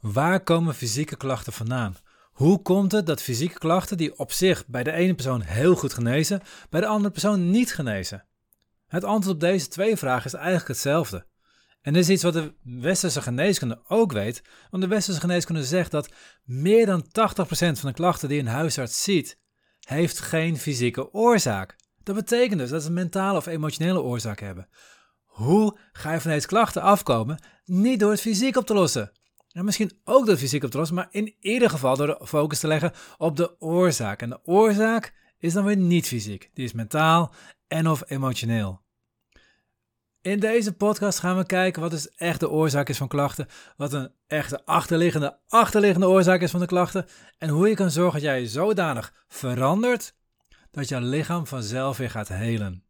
Waar komen fysieke klachten vandaan? Hoe komt het dat fysieke klachten die op zich bij de ene persoon heel goed genezen, bij de andere persoon niet genezen? Het antwoord op deze twee vragen is eigenlijk hetzelfde. En dit is iets wat de westerse geneeskunde ook weet, want de westerse geneeskunde zegt dat meer dan 80% van de klachten die een huisarts ziet, heeft geen fysieke oorzaak. Dat betekent dus dat ze een mentale of emotionele oorzaak hebben. Hoe ga je van deze klachten afkomen? Niet door het fysiek op te lossen. En misschien ook het fysiek op maar in ieder geval door de focus te leggen op de oorzaak. En de oorzaak is dan weer niet fysiek. Die is mentaal en of emotioneel. In deze podcast gaan we kijken wat dus echt de oorzaak is van klachten, wat een echte achterliggende, achterliggende oorzaak is van de klachten en hoe je kan zorgen dat jij je zodanig verandert dat jouw lichaam vanzelf weer gaat helen.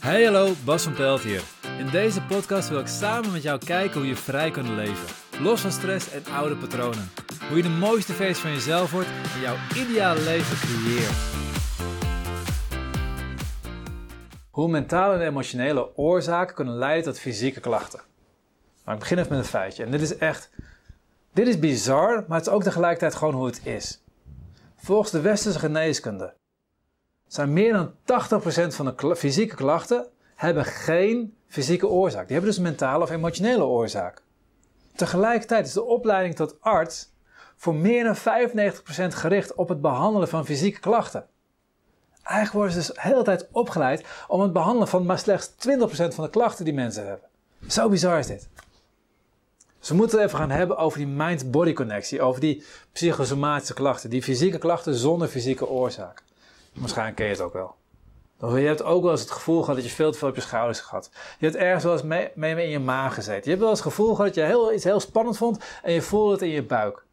Hey hallo, Bas van Pelt hier. In deze podcast wil ik samen met jou kijken hoe je vrij kunt leven. Los van stress en oude patronen. Hoe je de mooiste versie van jezelf wordt en jouw ideale leven creëert. Hoe mentale en emotionele oorzaken kunnen leiden tot fysieke klachten. Maar ik begin even met een feitje. En dit is echt. Dit is bizar, maar het is ook tegelijkertijd gewoon hoe het is. Volgens de westerse geneeskunde zijn meer dan 80% van de fysieke klachten hebben geen fysieke oorzaak. Die hebben dus mentale of emotionele oorzaak. Tegelijkertijd is de opleiding tot arts voor meer dan 95% gericht op het behandelen van fysieke klachten. Eigenlijk worden ze dus de hele tijd opgeleid om het behandelen van maar slechts 20% van de klachten die mensen hebben. Zo bizar is dit. Ze moeten het even gaan hebben over die mind-body connectie, over die psychosomatische klachten, die fysieke klachten zonder fysieke oorzaak. Waarschijnlijk ken je het ook wel. Je hebt ook wel eens het gevoel gehad dat je veel te veel op je schouders gehad. Je hebt ergens wel eens mee, mee in je maag gezeten. Je hebt wel eens het gevoel gehad dat je heel, iets heel spannend vond en je voelde het in je buik.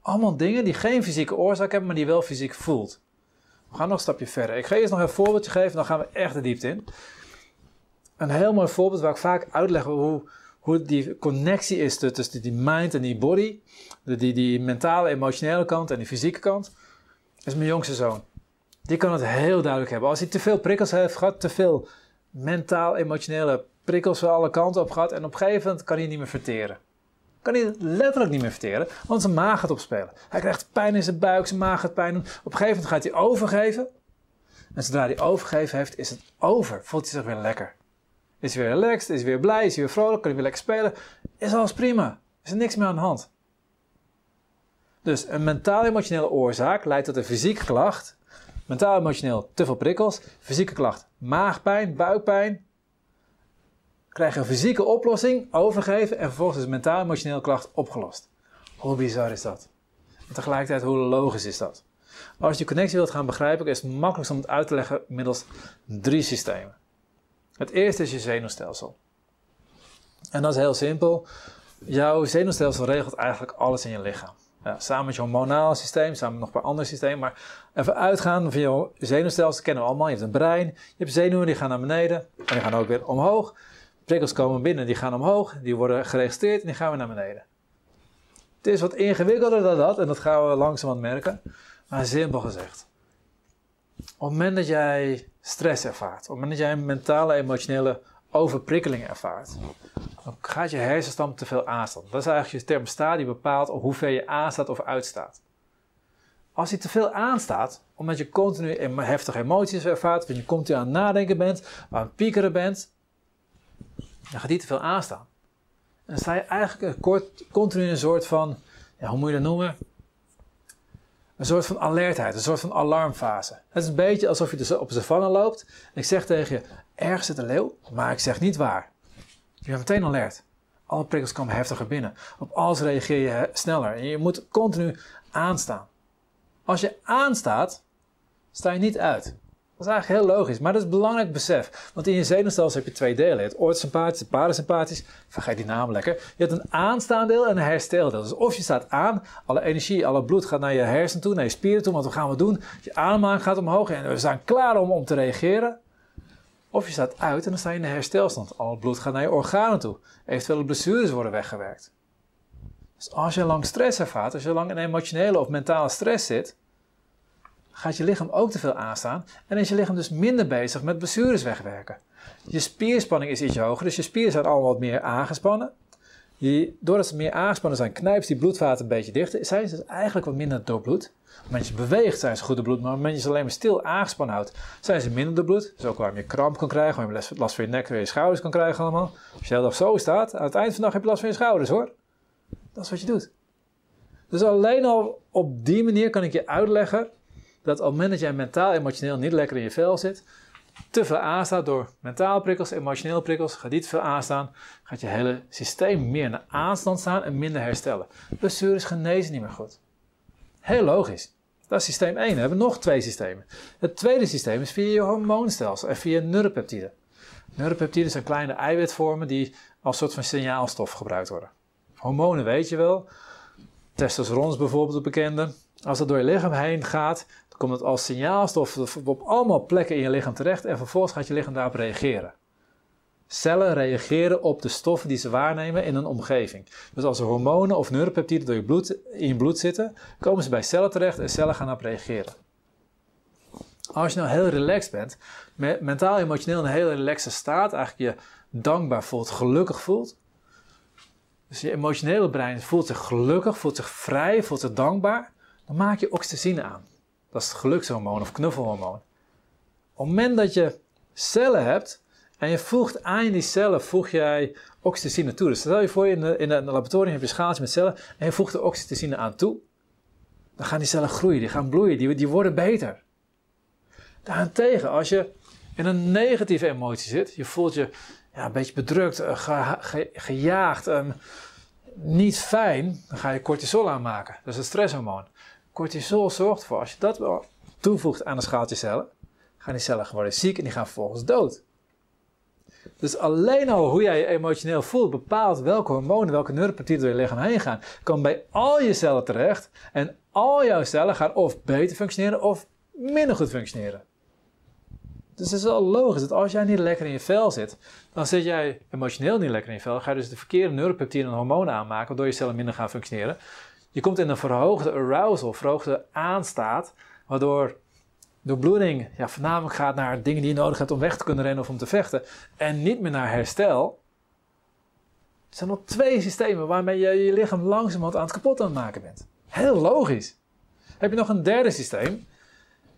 Allemaal dingen die geen fysieke oorzaak hebben, maar die wel fysiek voelt. We gaan nog een stapje verder. Ik ga eerst nog een voorbeeldje geven, dan gaan we echt de diepte in. Een heel mooi voorbeeld waar ik vaak uitleg hoe, hoe die connectie is tussen die mind en die body. Die, die mentale, emotionele kant en die fysieke kant. is mijn jongste zoon. Die kan het heel duidelijk hebben. Als hij te veel prikkels heeft gehad, te veel mentaal, emotionele prikkels van alle kanten op gehad. En op een gegeven moment kan hij niet meer verteren. Kan hij letterlijk niet meer verteren, want zijn maag gaat opspelen. Hij krijgt pijn in zijn buik, zijn maag gaat pijn doen. Op een gegeven moment gaat hij overgeven. En zodra hij overgeven heeft, is het over. Voelt hij zich weer lekker. Is hij weer relaxed, is hij weer blij, is hij weer vrolijk, kan hij weer lekker spelen. Is alles prima. Is er niks meer aan de hand. Dus een mentaal-emotionele oorzaak leidt tot een fysieke klacht Mentaal emotioneel te veel prikkels. Fysieke klacht maagpijn, buikpijn. Krijg een fysieke oplossing, overgeven en vervolgens is de mentaal emotionele klacht opgelost. Hoe bizar is dat? En tegelijkertijd, hoe logisch is dat? Als je die connectie wilt gaan begrijpen, is het makkelijkst om het uit te leggen middels drie systemen. Het eerste is je zenuwstelsel. En dat is heel simpel. Jouw zenuwstelsel regelt eigenlijk alles in je lichaam. Samen met je hormonaal systeem, samen met nog een paar andere systemen. Maar even uitgaan van je zenuwstelsel, kennen we allemaal. Je hebt een brein, je hebt zenuwen, die gaan naar beneden en die gaan ook weer omhoog. Prikkels komen binnen, die gaan omhoog, die worden geregistreerd en die gaan weer naar beneden. Het is wat ingewikkelder dan dat en dat gaan we langzamerhand merken. Maar simpel gezegd. Op het moment dat jij stress ervaart, op het moment dat jij mentale, emotionele overprikkeling ervaart, dan gaat je hersenstam te veel aanstaan. Dat is eigenlijk je thermostaat die bepaalt hoe ver je aanstaat of uitstaat. Als hij te veel aanstaat, omdat je continu heftige emoties ervaart, of je continu aan het nadenken bent, aan het piekeren bent, dan gaat die te veel aanstaan. En dan sta je eigenlijk kort, continu in een soort van, ja, hoe moet je dat noemen? Een soort van alertheid, een soort van alarmfase. Het is een beetje alsof je dus op de savanne loopt. En ik zeg tegen je, ergens zit een leeuw, maar ik zeg niet waar. Je bent meteen alert. Alle prikkels komen heftiger binnen. Op alles reageer je sneller. En je moet continu aanstaan. Als je aanstaat, sta je niet uit. Dat is eigenlijk heel logisch, maar dat is belangrijk besef. Want in je zenuwstelsel heb je twee delen. Het orthosympathisch en parasympathisch. Vergeet die naam lekker. Je hebt een aanstaan deel en een hersteldeel. Dus of je staat aan, alle energie, alle bloed gaat naar je hersen toe, naar je spieren toe. Want wat gaan we doen? Je ademhaling gaat omhoog en we staan klaar om, om te reageren. Of je staat uit en dan sta je in de herstelstand. Al het bloed gaat naar je organen toe. Eventuele blessures worden weggewerkt. Dus als je lang stress ervaart, als je lang in emotionele of mentale stress zit, gaat je lichaam ook te veel aanstaan en is je lichaam dus minder bezig met blessures wegwerken. Je spierspanning is ietsje hoger, dus je spieren zijn allemaal wat meer aangespannen. Die, doordat ze meer aangespannen zijn, knijpt die bloedvaten een beetje dichter. Zijn ze dus eigenlijk wat minder doorbloed. Dat je beweegt zijn ze goed bloed, maar dat je alleen maar stil aangespannen houdt, zijn ze minder doorbloed. Is ook waarom je kramp kan krijgen, waarom je last van je nek en je schouders kan krijgen allemaal. Als je dag zo staat, aan het eind van de dag heb je last van je schouders hoor. Dat is wat je doet. Dus alleen al op die manier kan ik je uitleggen dat op het moment dat jij mentaal, emotioneel niet lekker in je vel zit, te veel aanstaat door mentaal prikkels, emotioneel prikkels, gaat niet veel aanstaan, gaat je hele systeem meer naar aanstand staan en minder herstellen. Blessures genezen niet meer goed. Heel logisch. Dat is systeem 1. We hebben nog twee systemen. Het tweede systeem is via je hormoonstelsel en via neuropeptiden. Neuropeptiden zijn kleine eiwitvormen die als soort van signaalstof gebruikt worden. Hormonen weet je wel. Testosteron is bijvoorbeeld het bekende. Als dat door je lichaam heen gaat, komt het als signaalstof op allemaal plekken in je lichaam terecht en vervolgens gaat je lichaam daarop reageren. Cellen reageren op de stoffen die ze waarnemen in een omgeving. Dus als hormonen of neuropeptiden door je bloed, in je bloed zitten, komen ze bij cellen terecht en cellen gaan op reageren. Als je nou heel relaxed bent, mentaal, emotioneel in een hele relaxe staat, eigenlijk je dankbaar voelt, gelukkig voelt. Dus je emotionele brein voelt zich gelukkig, voelt zich vrij, voelt zich dankbaar. Dan maak je oxytocine aan. Dat is het gelukshormoon of knuffelhormoon. Op het moment dat je cellen hebt en je voegt aan die cellen, voeg jij oxytocine toe. Dus stel je voor, in, de, in een laboratorium heb je schaaltje met cellen en je voegt er oxytocine aan toe. Dan gaan die cellen groeien, die gaan bloeien, die, die worden beter. Daarentegen, als je in een negatieve emotie zit, je voelt je ja, een beetje bedrukt, eh, gejaagd, um, niet fijn, dan ga je cortisol aanmaken. Dat is het stresshormoon. Cortisol zorgt ervoor, als je dat toevoegt aan de schaaltje cellen, gaan die cellen gewoon ziek en die gaan vervolgens dood. Dus alleen al hoe jij je emotioneel voelt bepaalt welke hormonen, welke neuropeptiden door je lichaam heen gaan. Kan bij al je cellen terecht en al jouw cellen gaan of beter functioneren of minder goed functioneren. Dus het is wel logisch dat als jij niet lekker in je vel zit, dan zit jij emotioneel niet lekker in je vel. ga je dus de verkeerde neuropeptiden en hormonen aanmaken, waardoor je cellen minder gaan functioneren. Je komt in een verhoogde arousal, verhoogde aanstaat, waardoor de bloeding ja, voornamelijk gaat naar dingen die je nodig hebt om weg te kunnen rennen of om te vechten, en niet meer naar herstel. Er zijn nog twee systemen waarmee je je lichaam langzamerhand aan het kapot aan het maken bent. Heel logisch. Heb je nog een derde systeem?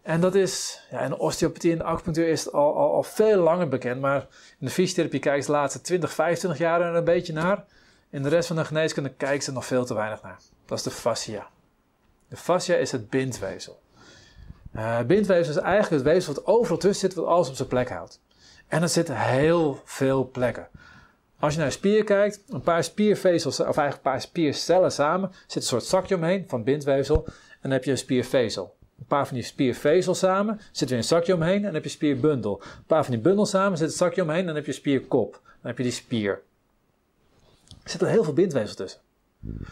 En dat is, ja, in osteopathie en acupunctuur is het al, al, al veel langer bekend, maar in de fysiotherapie kijken ze de laatste 20, 25 jaar er een beetje naar. In de rest van de geneeskunde kijken ze nog veel te weinig naar. Dat is de fascia. De fascia is het bindweefsel. Uh, bindweefsel is eigenlijk het weefsel wat overal tussen zit, wat alles op zijn plek houdt. En dat zit heel veel plekken. Als je naar een spier kijkt, een paar spiervezels, of eigenlijk een paar spiercellen samen, zit een soort zakje omheen van bindweefsel. En dan heb je een spiervezel. Een paar van die spiervezels samen, zit weer een zakje omheen en dan heb je spierbundel. Een paar van die bundels samen, zit een zakje omheen en dan heb je spierkop. Dan heb je die spier. Er zit er heel veel bindweefsel tussen.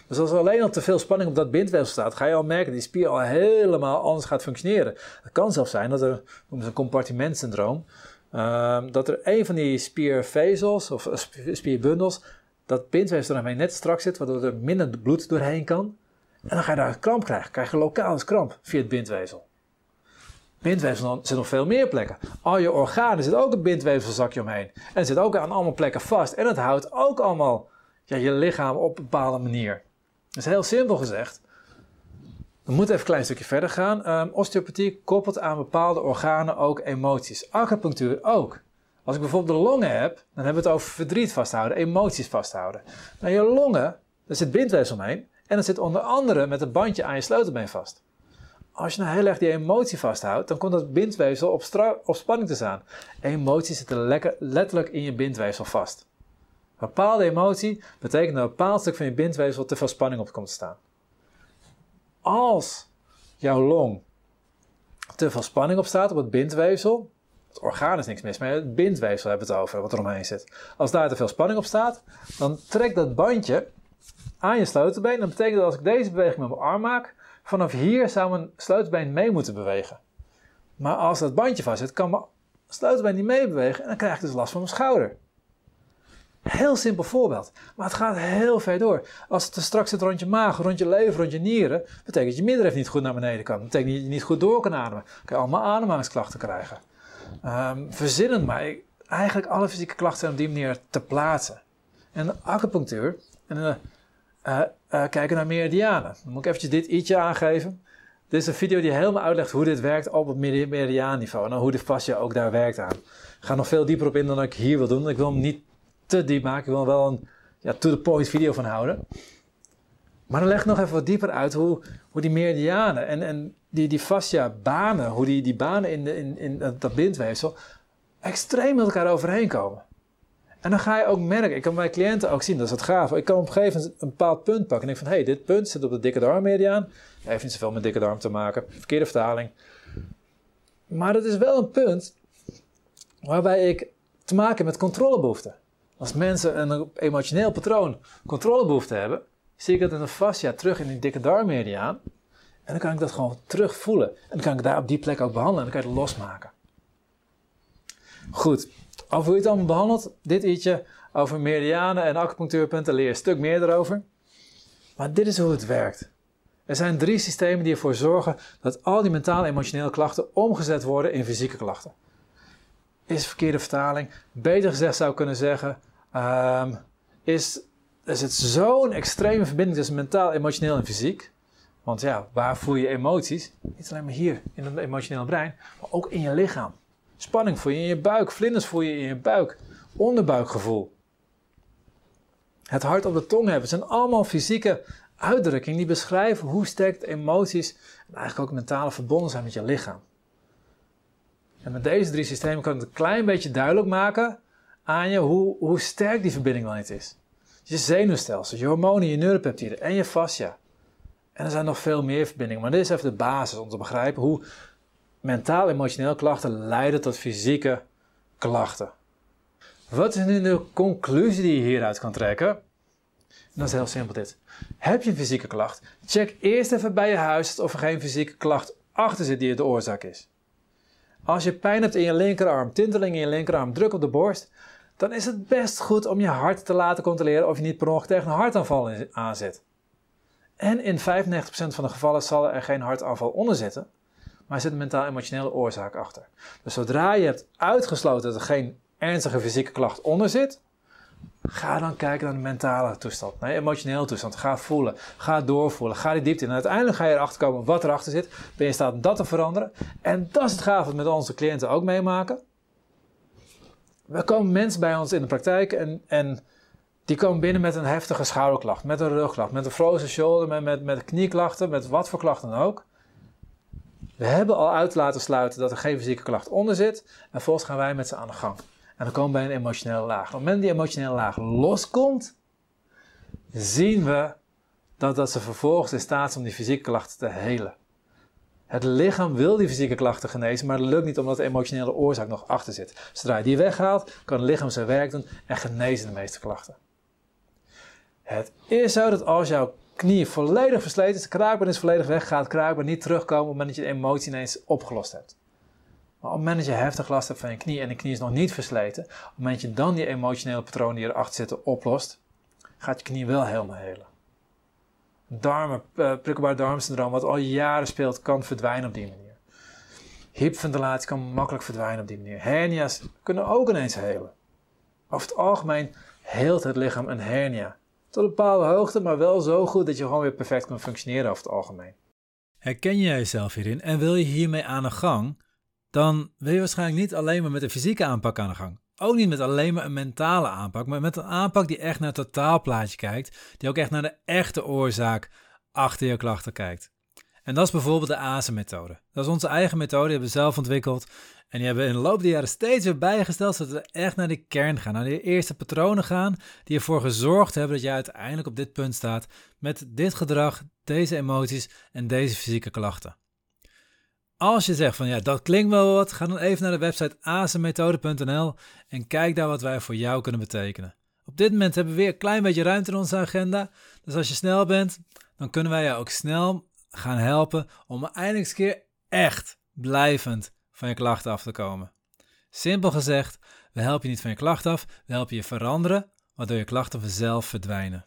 Dus als er alleen al te veel spanning op dat bindweefsel staat, ga je al merken dat die spier al helemaal anders gaat functioneren. Het kan zelfs zijn dat er, noemen ze een compartimentsyndroom, uh, dat er een van die spiervezels of spierbundels, dat bindweefsel daarmee net strak zit, waardoor er minder bloed doorheen kan. En dan ga je daar een kramp krijgen. Krijg je lokaal kramp via het bindweefsel. Bindweefsel zit nog veel meer plekken. Al je organen zit ook een bindweefselzakje omheen. En zit ook aan allemaal plekken vast. En het houdt ook allemaal ja, je lichaam op een bepaalde manier. Is heel simpel gezegd. We moeten even een klein stukje verder gaan. Um, osteopathie koppelt aan bepaalde organen ook emoties. Acupunctuur ook. Als ik bijvoorbeeld de longen heb, dan hebben we het over verdriet vasthouden, emoties vasthouden. Nou, je longen, daar zit bindweefsel omheen. En dat zit onder andere met een bandje aan je sleutelbeen vast. Als je nou heel erg die emotie vasthoudt, dan komt dat bindweefsel op, op spanning te staan. Emoties zitten lekker, letterlijk in je bindweefsel vast. Een bepaalde emotie betekent dat een bepaald stuk van je bindweefsel te veel spanning op komt te staan. Als jouw long te veel spanning op staat op het bindweefsel, het orgaan is niks mis, maar het bindweefsel hebben we het over, wat er omheen zit. Als daar te veel spanning op staat, dan trekt dat bandje aan je sleutelbeen. Dat betekent dat als ik deze beweging met mijn arm maak, vanaf hier zou mijn sleutelbeen mee moeten bewegen. Maar als dat bandje vast zit, kan mijn sleutelbeen niet meebewegen en dan krijg ik dus last van mijn schouder. Heel simpel voorbeeld, maar het gaat heel ver door. Als het straks zit rond je maag, rond je lever, rond je nieren, betekent dat je middenrif niet goed naar beneden kan. Dat betekent dat je niet goed door kan ademen. Dan kan je allemaal ademhalingsklachten krijgen. Um, verzinnend, maar eigenlijk alle fysieke klachten zijn op die manier te plaatsen. En acupunctuur, en uh, uh, uh, kijken naar meridianen. Dan moet ik eventjes dit i'tje aangeven. Dit is een video die helemaal uitlegt hoe dit werkt op het meridiaanniveau. En hoe de fascia ook daar werkt aan. Ik ga nog veel dieper op in dan ik hier wil doen. Ik wil hem niet te diep maken. Ik wil er wel een ja, to-the-point video van houden. Maar dan leg ik nog even wat dieper uit hoe, hoe die meridianen en, en die, die fascia-banen, hoe die, die banen in, de, in, in dat bindweefsel extreem met elkaar overheen komen. En dan ga je ook merken, ik kan bij cliënten ook zien, dat is het gaaf. Ik kan op een gegeven moment een bepaald punt pakken en denk van, hé, hey, dit punt zit op de dikke darmmeridiaan. Heeft niet zoveel met dikke darm te maken, verkeerde vertaling. Maar het is wel een punt waarbij ik te maken heb met controlebehoeften. Als mensen een emotioneel patroon controlebehoefte hebben, zie ik dat in de fascia terug in die dikke darmmeridiaan. En dan kan ik dat gewoon terug voelen. En dan kan ik daar op die plek ook behandelen en dan kan je het losmaken. Goed, over hoe je het allemaal behandelt, dit ietsje over meridianen en acupunctuurpunten leer je een stuk meer erover. Maar dit is hoe het werkt. Er zijn drie systemen die ervoor zorgen dat al die mentale emotionele klachten omgezet worden in fysieke klachten. Is verkeerde vertaling. Beter gezegd zou kunnen zeggen, um, is, er zit zo'n extreme verbinding tussen mentaal, emotioneel en fysiek. Want ja, waar voel je emoties? Niet alleen maar hier in het emotionele brein, maar ook in je lichaam. Spanning voel je in je buik, vlinders voel je in je buik, onderbuikgevoel. Het hart op de tong hebben zijn allemaal fysieke uitdrukkingen die beschrijven hoe sterk emoties en eigenlijk ook mentale verbonden zijn met je lichaam. En met deze drie systemen kan ik het een klein beetje duidelijk maken aan je hoe, hoe sterk die verbinding wel niet is. Je zenuwstelsel, je hormonen, je neuropeptiden en je fascia. En er zijn nog veel meer verbindingen, maar dit is even de basis om te begrijpen hoe mentaal-emotioneel klachten leiden tot fysieke klachten. Wat is nu de conclusie die je hieruit kan trekken? dat is heel simpel dit. Heb je een fysieke klacht? Check eerst even bij je huis of er geen fysieke klacht achter zit die de oorzaak is. Als je pijn hebt in je linkerarm, tinteling in je linkerarm, druk op de borst, dan is het best goed om je hart te laten controleren of je niet per ongeluk tegen een hartaanval aan zit. En in 95% van de gevallen zal er geen hartaanval onder zitten, maar er zit een mentaal-emotionele oorzaak achter. Dus zodra je hebt uitgesloten dat er geen ernstige fysieke klacht onder zit, ga dan kijken naar de mentale toestand, naar emotionele toestand. Ga voelen, ga doorvoelen, ga die diepte in. En uiteindelijk ga je erachter komen wat erachter zit. Ben je in staat dat te veranderen? En dat is het gaaf wat we met onze cliënten ook meemaken. Er komen mensen bij ons in de praktijk en, en die komen binnen met een heftige schouderklacht, met een rugklacht, met een frozen shoulder, met, met, met knieklachten, met wat voor klachten dan ook. We hebben al uit laten sluiten dat er geen fysieke klacht onder zit. En vervolgens gaan wij met ze aan de gang. En dan komen we bij een emotionele laag. Op het moment die emotionele laag loskomt, zien we dat, dat ze vervolgens in staat zijn om die fysieke klachten te helen. Het lichaam wil die fysieke klachten genezen, maar dat lukt niet omdat de emotionele oorzaak nog achter zit. Zodra je die weghaalt, kan het lichaam zijn werk doen en genezen de meeste klachten. Het is zo dat als jouw knie volledig versleten is, de kraakbeen is volledig weg, gaat kraakbeen niet terugkomen op het moment dat je de emotie ineens opgelost hebt. Maar op het moment dat je heftig last hebt van je knie en de knie is nog niet versleten, op het moment dat je dan die emotionele patronen die erachter zitten oplost, gaat je knie wel helemaal helen. Darmen, uh, prikkelbaar darmsyndroom, wat al jaren speelt, kan verdwijnen op die manier. Hyperventilatie kan makkelijk verdwijnen op die manier. Hernia's kunnen ook ineens helen. Over het algemeen heelt het lichaam een hernia. Tot een bepaalde hoogte, maar wel zo goed dat je gewoon weer perfect kan functioneren over het algemeen. Herken jij jezelf hierin en wil je hiermee aan de gang? Dan wil je waarschijnlijk niet alleen maar met een fysieke aanpak aan de gang. Ook niet met alleen maar een mentale aanpak, maar met een aanpak die echt naar het totaalplaatje kijkt, die ook echt naar de echte oorzaak achter je klachten kijkt. En dat is bijvoorbeeld de ASE-methode. Dat is onze eigen methode, die hebben we zelf ontwikkeld. En die hebben we in de loop der jaren steeds weer bijgesteld, zodat we echt naar de kern gaan, naar de eerste patronen gaan, die ervoor gezorgd hebben dat je uiteindelijk op dit punt staat met dit gedrag, deze emoties en deze fysieke klachten. Als je zegt van ja, dat klinkt wel wat, ga dan even naar de website asemethode.nl en kijk daar wat wij voor jou kunnen betekenen. Op dit moment hebben we weer een klein beetje ruimte in onze agenda. Dus als je snel bent, dan kunnen wij jou ook snel gaan helpen om eindelijk eens keer echt blijvend van je klachten af te komen. Simpel gezegd, we helpen je niet van je klachten af, we helpen je veranderen waardoor je klachten vanzelf verdwijnen.